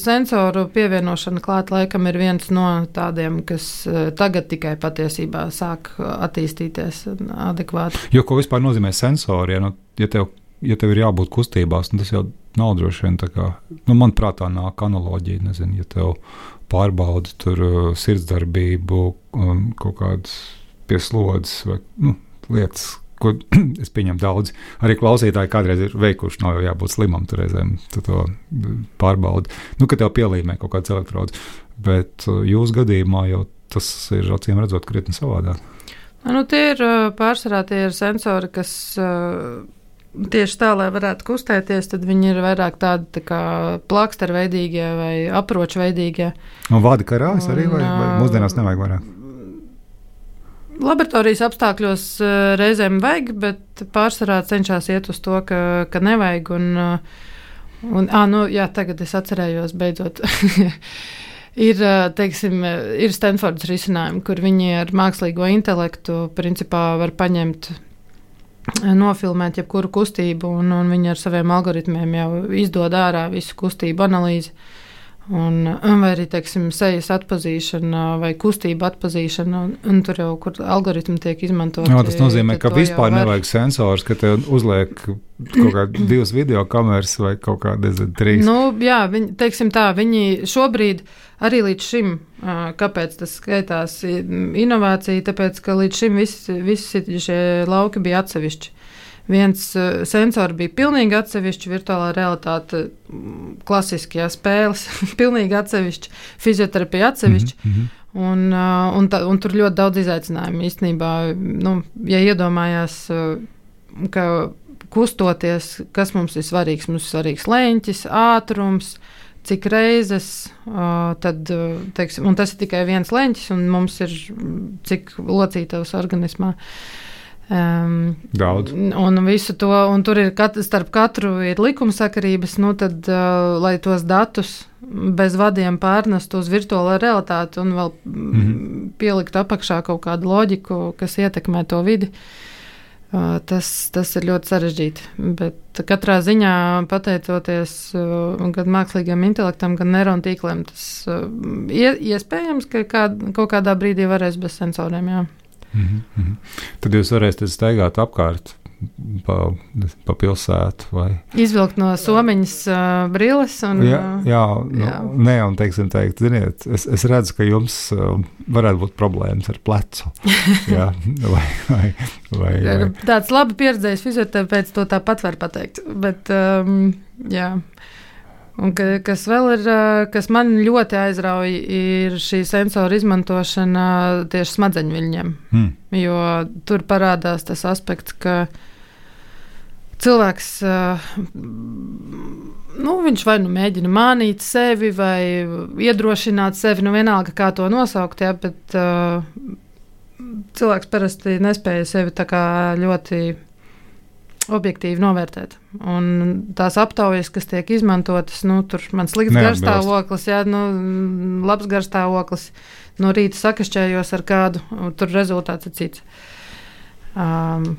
sensoru pievienošana klāt laikam ir viens no tādiem, kas tagad tikai patiesībā sāk attīstīties adekvāti. Jo ko vispār nozīmē sensori? Ja, nu, ja, tev, ja tev ir jābūt kustībās, nu, tas jau nav droši vien tā kā, nu, man prātā nāk analoģija, nezinu, ja tev pārbaudi tur sirdsdarbību, um, kaut kādas pieslodzes vai nu, lietas ko es pieņemu daudz. Arī klausītāji kādreiz ir veikuši, nav jau jābūt slimam, tur reizēm tu to pārbaudi. Nu, ka tev pielīmē kaut kāds elektrods, bet uh, jūsu gadījumā jau tas ir acīm redzot krietni savādāk. Nu, tie ir uh, pārsvarā tie ir sensori, kas tieši tā, lai varētu kustēties, tad viņi ir vairāk tādi tā kā plaksterveidīgie vai apročveidīgie. Un vādi karājas arī, vai, vai mūsdienās nevajag vairāk? Laboratorijas apstākļos uh, reizēm vajag, bet pārsvarā cenšas iet uz to, ka, ka nevajag. Un, uh, un, à, nu, jā, tagad es atcerējos, beidzot. ir, teiksim, ir Stanfordas risinājumi, kur viņi ar mākslīgo intelektu principā var paņemt, nofilmēt jebkuru kustību, un, un viņi ar saviem algoritmiem jau izdod ārā visu kustību analīzi. Un, vai arī teiksim, sejas atpazīšana vai kustība atpazīšana, un, un tur jau kur algoritmi tiek izmantoti. Jā, tas nozīmē, ka vispār nevajag sensors, ka tev uzliek kaut kādas divas video kameras vai kaut kādas trīs. Nu, jā, viņi, teiksim tā, viņi šobrīd arī līdz šim, kāpēc tas skaitās inovācija, tāpēc, ka līdz šim visi, visi šie lauki bija atsevišķi. Viens uh, sensors bija pilnīgi atsevišķs, virtuālā realitāte, klasiskajā spēles, pilnīgi atsevišķi, fizioterapija atsevišķi. Mm -hmm. Un, uh, un, ta, un tur ļoti daudz izaicinājumu īstenībā. Nu, ja iedomājās, uh, ka kustoties, kas mums ir svarīgs, mums ir svarīgs leņķis, ātrums, cik reizes, tad, teiksim, un tas ir tikai viens leņķis, un mums ir cik locītavs organismā. Uh, Um, Daudz. Un, visu to, un tur ir kat, starp katru ir likumsakarības, nu tad, uh, lai tos datus bez vadiem pārnestu uz virtuālo realitāti un vēl mm -hmm. pielikt apakšā kaut kādu loģiku, kas ietekmē to vidi. Uh, tas, tas ir ļoti sarežģīti. Bet katrā ziņā, pateicoties uh, gan mākslīgiem intelektam, gan neironu tīkliem, tas uh, iespējams, ka kād, kaut kādā brīdī varēs bez sensoriem. Jā. Mm -hmm. Tad jūs varēsiet staigāt apkārt pa, pa pilsētu. Vai... Izvilkt no somiņas uh, brilles. Un, jā, jā, nu, jā. nē, un teiksim, teikt, ziniet, es, es redzu, ka jums uh, varētu būt problēmas ar plecu. jā, vai, vai, vai, vai. Tāds labi pieredzējis fizioterapeits to tāpat var pateikt. Bet, um, jā. Un ka, kas vēl ir, kas man ļoti aizrauja, ir šī sensora izmantošana tieši smadzeņu viļņiem. Hmm. Jo tur parādās tas aspekts, ka cilvēks nu, vai nu mēģina mānīt sevi, vai iedrošināt sevi, nu vienalga, kā to nosaukt, ja, bet cilvēks parasti nespēja sevi tā kā ļoti objektīvi novērtēt. Un tās aptaujas, kas tiek izmantotas, nu, tur man slikts garstāvoklis, jā, nu, labs garstāvoklis, no rīta sakašķējos ar kādu, tur rezultāts ir cits. Um,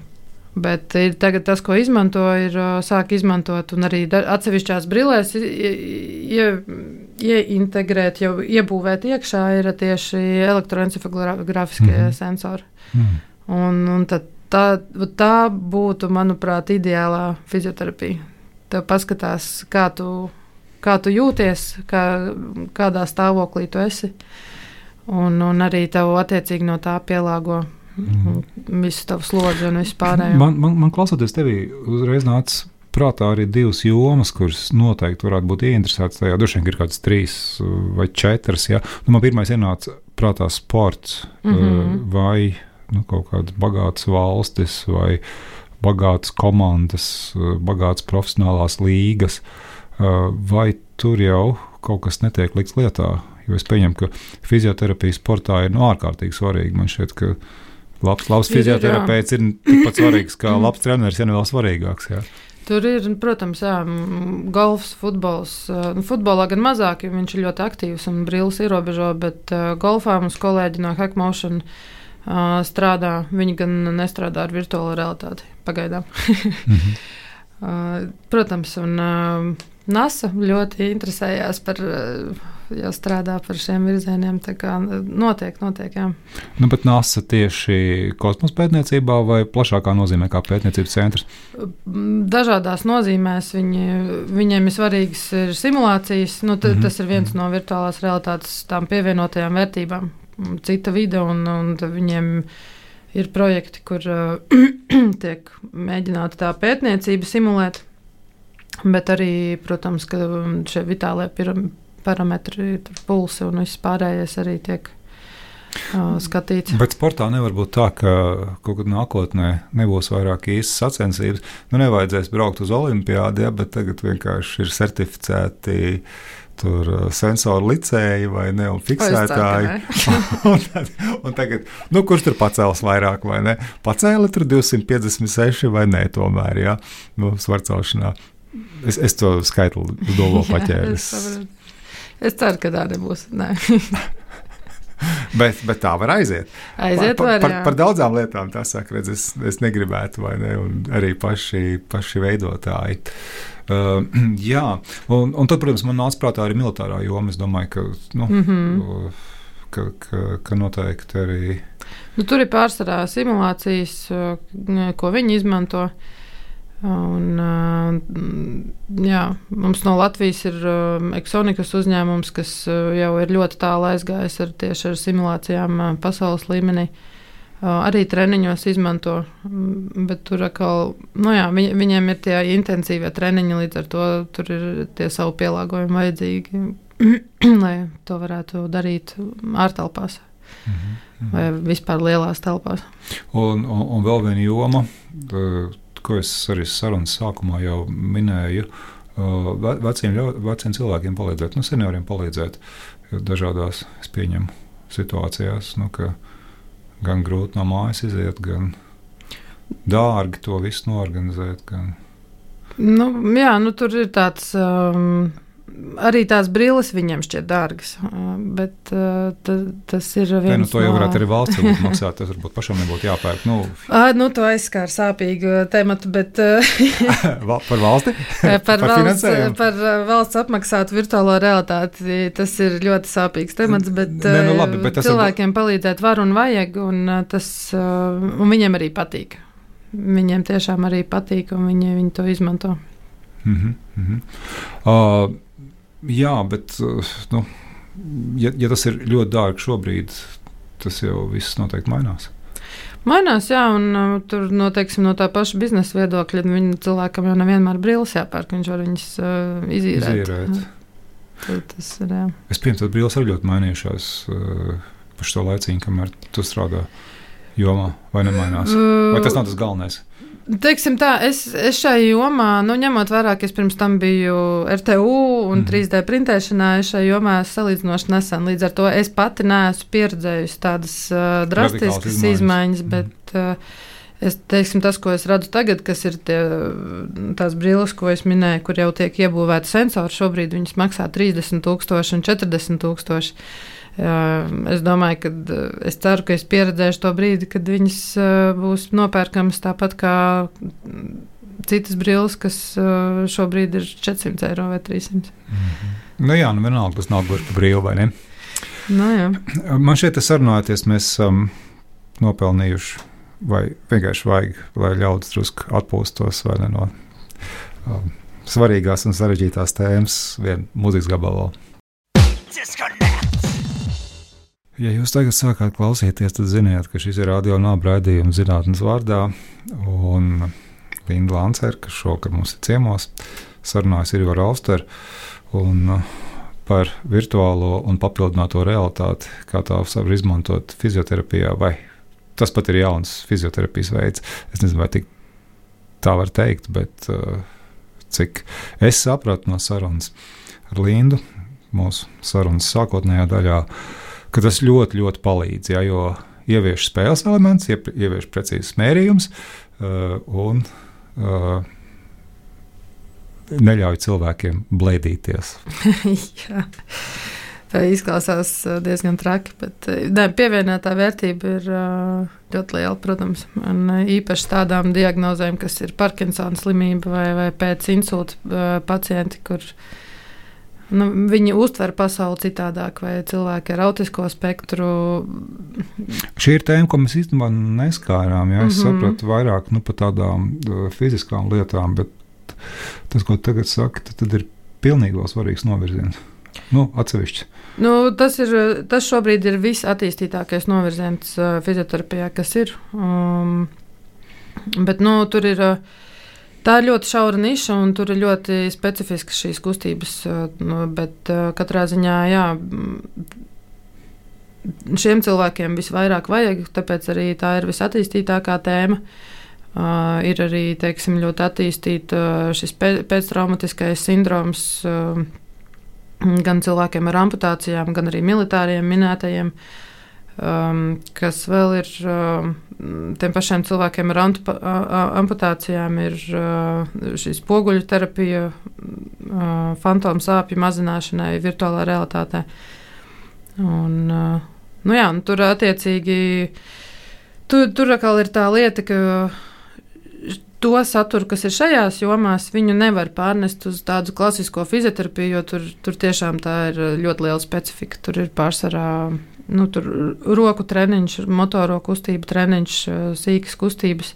Bet ir tagad tas, ko izmanto, ir sāk izmantot un arī atsevišķās brillēs ie, ieintegrēt, jau iebūvēt iekšā ir tieši elektroencefalogrāfiskie mm -hmm. sensori. Mm. Un, un tad Tā, tā būtu, manuprāt, ideālā fizioterapija. Tev paskatās, kā tu, kā tu jūties, kā, kādā stāvoklī tu esi. Un, un arī tev attiecīgi no tā pielāgo mm. visu tavu slodzi un visu pārējo. Man, man, man klausoties tevī, uzreiz nāca prātā arī divas jomas, kuras noteikti varētu būt ieinteresētas tajā. Droši vien ir kādas trīs vai četras. Ja? Nu, man pirmā ienāca prātā sports mm -hmm. vai nu, kaut kādas bagātas valstis vai bagātas komandas, bagātas profesionālās līgas. Vai tur jau kaut kas netiek likts lietā? Jo es pieņemu, ka fizioterapija sportā ir no nu, ārkārtīgi svarīga. Man šķiet, ka labs, labs fizioterapeits ir tikpat svarīgs kā labs treneris, ja ne vēl svarīgāks. Jā. Tur ir, protams, jā, golfs, futbols. Nu, futbolā gan mazāk, jo viņš ir ļoti aktīvs un brīlis ierobežo, bet uh, golfā mums kolēģi no Hackmotion uh, strādā. Viņi gan nestrādā ar virtuālo realitāti pagaidām. mm -hmm. uh, protams, un uh, NASA ļoti interesējās par. Uh, jau strādā par šiem virzieniem. Tā kā notiek, notiek. Jā. Nu, bet NASA tieši kosmosa pētniecībā vai plašākā nozīmē kā pētniecības centrs? Dažādās nozīmēs viņi, viņiem ir svarīgas simulācijas. Nu, t, mm -hmm. Tas ir viens no virtuālās realitātes tām pievienotajām vērtībām. Cita vide un, un viņiem ir projekti, kur tiek mēģināta tā pētniecība simulēt. Bet arī, protams, ka šie vitālie parametri, pulsi un viss pārējais arī tiek uh, skatīts. Bet sportā nevar būt tā, ka kaut kad nākotnē nebūs vairāk īstas sacensības. Nu, nevajadzēs braukt uz olimpiādi, ja, bet tagad vienkārši ir certificēti. Tur sensoru licēji vai ne, un fiksētāji. un, tad, un tagad, nu, kurš tur pacēlis vairāk vai ne? Pacēli tur 256 vai nē, tomēr, ja, nu, svarcelšanā. Es, es to skaitli dolo paķēru. Es ceru, ka tā nebūs. Nē. bet, bet tā var aiziet. Aiziet par, var, par, par, par daudzām lietām tā saka, redz, es, es negribētu, vai ne, un arī paši, paši veidotāji. Uh, jā, un, un tad, protams, man nāca prātā arī militārā joma. Es domāju, ka, nu, mm -hmm. ka, ka, ka noteikti arī. Nu, tur ir pārsvarā simulācijas, uh, ko viņi izmanto. Uh, Un, jā, mums no Latvijas ir Exonikas uzņēmums, kas jau ir ļoti tālu aizgājis ar tieši ar simulācijām pasaules līmenī. Arī treniņos izmanto, bet tur atkal, nu jā, viņ, viņiem ir tie intensīvie treniņi, līdz ar to tur ir tie savu pielāgojumi vajadzīgi, lai to varētu darīt ārtelpās. Mm -hmm. Vai vispār lielās telpās. Un, un, un vēl viena joma, ko es arī sarunas sākumā jau minēju, veciem, veciem cilvēkiem palīdzēt, nu, senioriem palīdzēt dažādās, es pieņemu, situācijās, nu, ka gan grūti no mājas iziet, gan dārgi to visu norganizēt. Gan... Nu, jā, nu, tur ir tāds. Um arī tās brilles viņiem šķiet dārgas. Bet uh, tas ir viens Nē, nu, to jau varētu arī valsts maksāt. Tas varbūt pašam nebūtu jāpērk. Nu, à, nu to aizskāra sāpīgu tematu, bet. par valsti? par, par, valsts, par valsts apmaksātu virtuālo realitāti. Tas ir ļoti sāpīgs temats, bet, Nē, nu, labi, bet cilvēkiem var... palīdzēt var un vajag, un, tas, un viņiem arī patīk. Viņiem tiešām arī patīk, un viņi, viņi to izmanto. Mm -hmm, mm -hmm. Uh, Jā, bet nu, ja, ja tas ir ļoti dārgi šobrīd, tas jau viss noteikti mainās. Mainās, jā, un uh, tur no, teiksim, no tā paša biznesa viedokļa viņa cilvēkam jau nevienmēr brīlis jāpērk, viņš var viņas uh, izīrēt. izīrēt. Tas ir. Jā. Es pieņemu, ka brīlis arī ļoti mainījušās uh, pa šo laiciņu, kamēr tu strādā jomā, vai nemainās? Vai tas nav tas galvenais? Teiksim tā, es, es šai jomā, nu, ņemot vērā, ka es pirms tam biju RTU un mm. 3D printēšanā, es šai jomā salīdzinoši nesen. Līdz ar to es pati neesmu pieredzējusi tādas uh, drastiskas izmaiņas, izmaiņas mm. bet uh, es, teiksim, tas, ko es redzu tagad, kas ir tie, tās brilles, ko es minēju, kur jau tiek iebūvēti sensori, šobrīd viņas maksā 30 tūkstoši un 40 tūkstoši. Es domāju, ka es ceru, ka es pieredzēšu to brīdi, kad viņas būs nopērkamas tāpat kā citas brilles, kas šobrīd ir 400 eiro vai 300. Mm -hmm. Nu jā, nu vienalga, tas nav gluži par brīvu, vai ne? Nu, jā. Man šeit sarunājoties, mēs esam um, nopelnījuši, vai vienkārši vajag, lai ļaudis drusku atpūstos no um, svarīgās un sarežģītās tēmas, viena mūzikas gabalā. Disconnect. Ja jūs tagad sākāt klausīties, tad ziniet, ka šis ir radio nābraidījums zinātnes vārdā. Un Linda Lancere, kas šovakar mums ir ciemos, sarunājas ir ar Austeru un uh, par virtuālo un papildināto realitāti, kā tā var izmantot fizioterapijā, vai tas pat ir jauns fizioterapijas veids. Es nezinu, vai tik tā var teikt, bet uh, cik es sapratu no sarunas ar Lindu, mūsu sarunas sākotnējā daļā, ka tas ļoti, ļoti palīdz. Ja, jo ievieš spēles elements, ievieš precīzes mērījumus uh, un uh, neļauj cilvēkiem blēdīties. Jā. Tā izklausās uh, diezgan traki, bet ne, pievienotā vērtība ir ļoti liela, protams. Un īpaši tādām diagnozēm, kas ir Parkinsona slimība vai, vai pēc insulta pacienti, kuriem Nu, viņi uztver pasauli citādāk, vai cilvēki ar autisko spektru. Šī ir tēma, ko mēs īstenībā neskārām. Ja? Es mm -hmm. sapratu vairāk nu, par tādām uh, fiziskām lietām, bet tas, ko tagad saka, tad ir pilnīgi svarīgs novirziens. Nu, atsevišķi. Nu, tas, ir, tas šobrīd ir visattīstītākais novirziens uh, fizioterapijā, kas ir. Um, bet nu, tur ir. Uh, Tā ir ļoti šaura niša, un tur ir ļoti specifiskas šīs kustības. Nu, bet katrā ziņā, jā, šiem cilvēkiem visvairāk vajag, tāpēc arī tā ir visattīstītākā tēma. Uh, ir arī teiksim, ļoti attīstīta šis pēctraumatiskais sindroms uh, gan cilvēkiem ar amputācijām, gan arī militāriem minētajiem. Uh, Um, kas vēl ir um, tiem pašiem cilvēkiem ar amputācijām, ir uh, šī spoguļu terapija, uh, fantomu sāpju mazināšanai virtuālā realitātē. Un, uh, nu jā, un tur attiecīgi tur, tur ir tā lieta, ka to saturu, kas ir šajās jomās, viņu nevar pārnest uz tādu klasisko fizioterapiju, jo tur, tur tiešām tā ir ļoti liela specifika. Tur ir pārsvarā nu, tur roku treniņš, motoro kustību treniņš, sīkas kustības.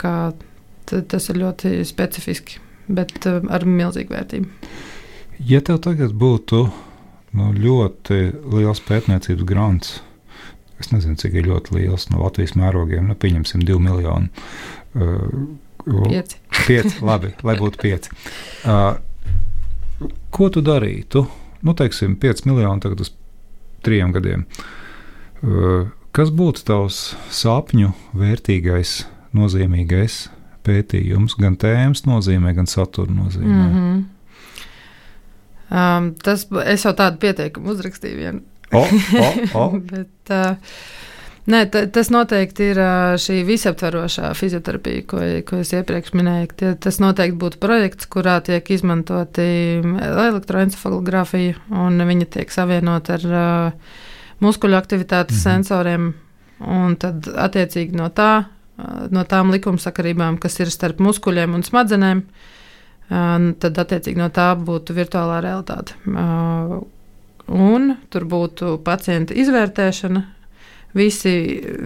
Kā, tas ir ļoti specifiski, bet ar milzīgu vērtību. Ja tev tagad būtu nu, ļoti liels pētniecības grants, es nezinu, cik ļoti liels no Latvijas mērogiem, nu, pieņemsim, divi miljoni. Uh, pieci. pieci. Labi, lai būtu pieci. Uh, ko tu darītu? Nu, teiksim, 5 miljoni tagad uz trim gadiem. Kas būtu tavs sapņu vērtīgais, nozīmīgais pētījums, gan tēmas nozīmē, gan satura nozīmē? Mm -hmm. um, tas es jau tādu pieteikumu uzrakstīju. Vien. O, o, o. Bet, uh, Nē, tas noteikti ir šī visaptverošā fizioterapija, ko, ko es iepriekš minēju. Tas noteikti būtu projekts, kurā tiek izmantoti elektroencefalogrāfija, un viņa tiek savienota ar uh, muskuļu aktivitātes mhm. sensoriem. Un tad, attiecīgi no, tā, no tām likumsakarībām, kas ir starp muskuļiem un smadzenēm, uh, tad, attiecīgi no tā būtu virtuālā realitāte. Uh, un tur būtu pacienta izvērtēšana, visi,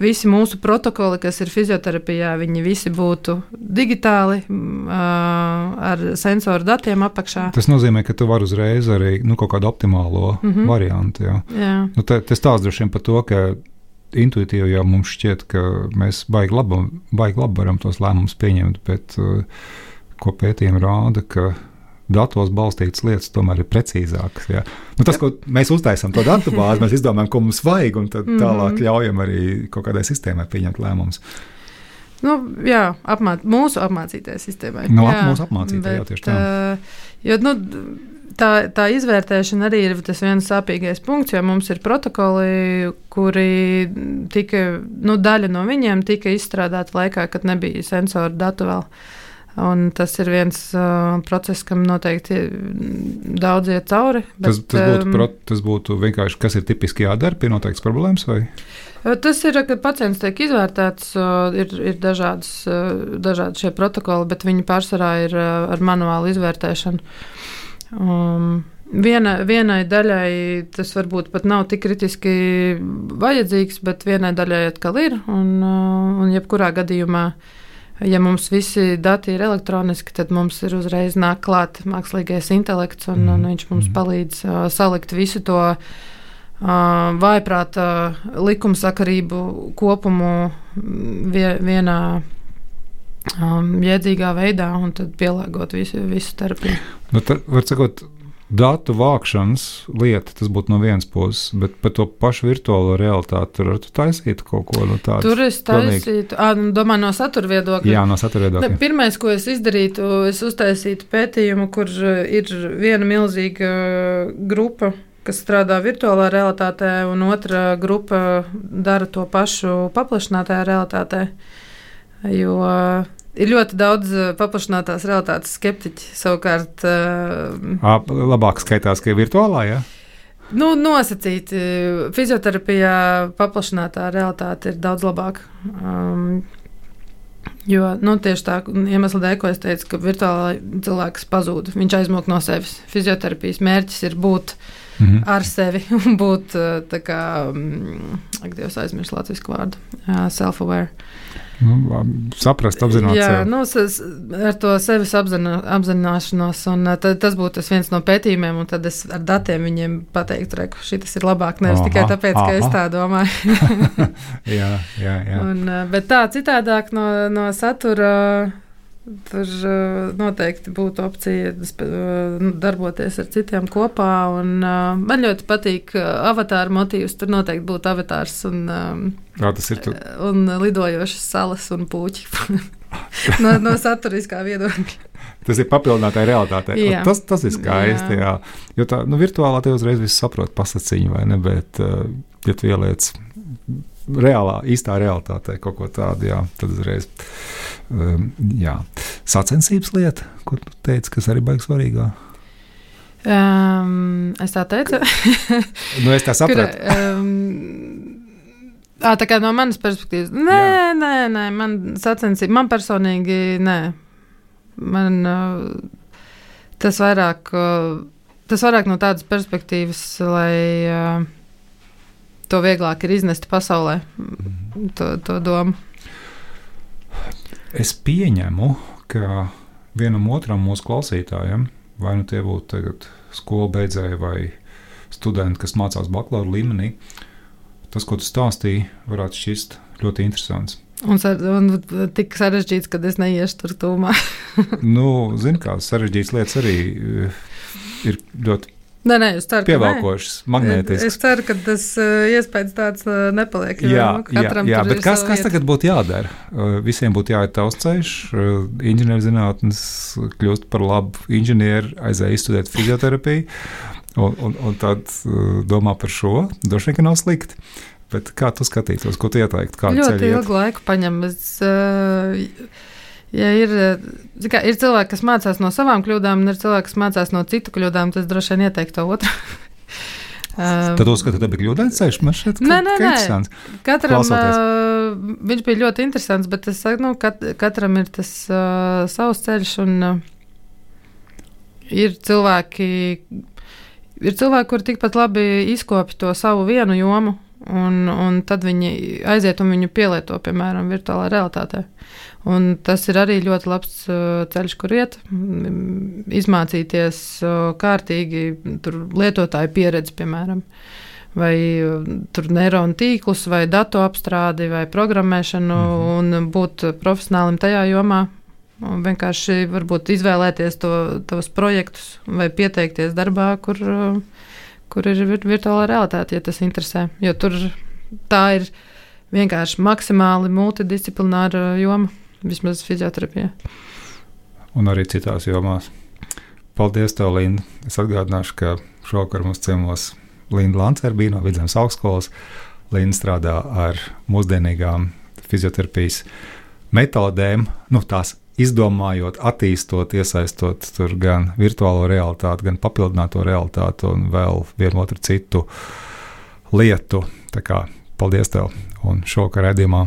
visi mūsu protokoli, kas ir fizioterapijā, viņi visi būtu digitāli, ar sensoru datiem apakšā. Tas nozīmē, ka tu vari uzreiz arī nu, kaut kādu optimālo mm -hmm. variantu. Jā. Jā. Nu, tas tāds droši vien par to, ka intuitīvi jau mums šķiet, ka mēs baigi labi, baigi labi varam tos lēmumus pieņemt, bet ko pētījumi rāda, ka datos balstītas lietas tomēr ir precīzākas. Ja? Nu, tas, ko mēs uztaisām, to datu bāzi, mēs izdomājam, ko mums vajag, un tad tālāk mhm. ļaujam arī kaut kādai sistēmai pieņemt lēmumus. Nu, jā, apmāc, mūsu apmācītajai sistēmai. No, jā, mūsu apmācītajai, jā, tieši tā. Jo, nu, tā, tā izvērtēšana arī ir tas viens sāpīgais punkts, jo mums ir protokoli, kuri tika, nu, daļa no viņiem tika izstrādāta laikā, kad nebija sensoru datu vēl. Uh, Un tas ir viens uh, process, kam noteikti daudz iet cauri. Bet, tas, tas, būtu, um, pro, tas būtu vienkārši, kas ir tipiski jādara pie noteiktas problēmas? Vai? Tas ir, kad pacients tiek izvērtēts, uh, ir, ir dažādas, uh, dažādi šie protokoli, bet viņi pārsvarā ir uh, ar manuālu izvērtēšanu. Um, Viena, vienai daļai tas varbūt pat nav tik kritiski vajadzīgs, bet vienai daļai atkal ir. Un, uh, un jebkurā gadījumā uh, ja mums visi dati ir elektroniski, tad mums ir uzreiz nāk klāt mākslīgais intelekts, un, mm. un viņš mums mm. palīdz uh, salikt visu to vājprāta likumsakarību kopumu vienā um, jēdzīgā veidā un tad pielāgot visu, visu terapiju. Nu, tad, var sakot, datu vākšanas lieta, tas būtu no vienas puses, bet par to pašu virtuālo realitāti tur tu taisītu kaut ko no tādu. Tur es taisītu, nu, domāju, no satura viedokļa. Jā, no satura viedokļa. Ne, pirmais, ko es izdarītu, es uztaisītu pētījumu, kur ir viena milzīga grupa. Kas strādā virtuālā realitātē, un otra grupa dara to pašu paplašinātajā realitātē. Jo Ir ļoti daudz eh, paplašinātās realitātes skeptiķi. Savukārt, uh, labāk skaitās, ka ir virtuālā. Ja? Nu, nosacīti. Fizioterapijā paplašinātā realitāte ir daudz labāka. Um, jo nu, tieši tā iemesla dēļ, ko es teicu, ka virtuālā cilvēks pazūd. Viņš aizmok no sevis. Fizioterapijas mērķis ir būt mm -hmm. ar sevi un būt tā kā, ak, Dievs, aizmirst latviešu vārdu, self-aware. Nu, saprast, apzināties. Jā, nu, ar to sevis apzina, apzināšanos, un tad, tas būtu tas viens no pētījumiem, un tad es ar datiem viņiem pateiktu, ka šis ir labāk, nevis aha, tikai tāpēc, aha. ka es tā domāju. jā, jā, jā. Un, bet tā citādāk no, no satura Tur uh, noteikti būtu opcija uh, nu, darboties ar citiem kopā. Un, uh, man ļoti patīk avatāra motīvs. Tur noteikti būtu avatārs un, um, ir, tu... un lidojošas salas un puķi no, no saturiskā viedokļa. Tas ir papildinātāji realitātei. Tas, tas ir skaisti. Jā. Jā. Jo tā nu, virtuālā te uzreiz viss saprot pasaciņu, vai ne? Bet, ja tu ieliec reālā, īstā realitātē kaut ko tādu, jā, tad uzreiz. Um, jā. Sacensības lieta, ko tu teici, kas arī baigs svarīgā. Um, es tā teicu. nu, es tā sapratu. Kur, um, À, tā kā no manas perspektīvas, nē, Jā. nē, nē, man sacensība, man personīgi, nē. Man uh, tas vairāk, uh, tas vairāk no tādas perspektīvas, lai uh, to vieglāk ir iznest pasaulē, mhm. to, to domu. Es pieņemu, ka vienam otram mūsu klausītājam, vai nu tie būtu skolu beidzēji vai studenti, kas mācās bakalaura līmenī, tas, ko tu stāstīji, varētu šķist ļoti interesants. Un, un tik sarežģīts, ka es neiešu tur tūmā. nu, Zinu, kā sarežģītas lietas arī eh, ir ļoti Nē, nē, es ceru, pievelkošs, magnētisks. Es ceru, ka tas uh, iespējas tāds uh, nepaliek. Jā, jā, jā bet kas, kas tagad būtu jādara? Uh, visiem būtu jāiet tavs ceļš, inženierzinātnes kļūst par labu inženieri, aizēja izstudēt fizioterapiju, un, un, un tad domā par šo. Droši vien, ka nav slikti. Bet kā tu skatītos, ko tu ieteiktu? Ļoti ilgu laiku paņem. Es, uh, ja ir, kā, ir cilvēki, kas mācās no savām kļūdām, un ir cilvēki, kas mācās no citu kļūdām, tad droši vien ieteiktu to otru. Tad uzskatu, ka bija kļūdains ceļš. Man šķiet, ka nē, nē, nē. Katram uh, viņš bija ļoti interesants, bet es saku, nu, kat, katram ir tas uh, savs ceļš, un uh, ir cilvēki, ir cilvēki, kuri tikpat labi izkopja to savu vienu jomu, un, un tad viņi aiziet un viņu pielieto, piemēram, virtuālā realitātē. Un tas ir arī ļoti labs uh, ceļš, kur iet, izmācīties uh, kārtīgi lietotāju pieredzi, piemēram, vai uh, neironu tīklus, vai datu apstrādi, vai programmēšanu, mm -hmm. un būt profesionālim tajā jomā. Un vienkārši varbūt izvēlēties to, tos projektus vai pieteikties darbā, kur, kur ir virtuālā realitāte, ja tas interesē. Jo tur tā ir vienkārši maksimāli multidisciplināra joma vismaz fizioterapijā. Un arī citās jomās. Paldies, tev, Linda. Es atgādināšu, ka šovakar mums ciemos Linda Lancerbija no Vidzemes augstskolas. Linda strādā ar mūsdienīgām fizioterapijas metodēm, nu, tās izdomājot, attīstot, iesaistot gan virtuālo realitāti, gan papildināto realitāti un vēl vienu otru citu lietu. Tā kā paldies tev! Un šovakar redzējumā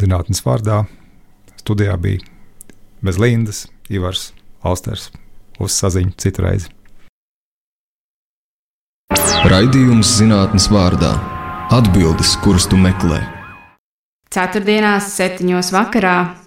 zinātnes vārdā Studijā bija bez Lindas, Ivars, Austers. Uz saziņu citu reizi. Raidījums zinātnes vārdā - atbildes, kuras tu meklē. Ceturtdienās, septiņos vakarā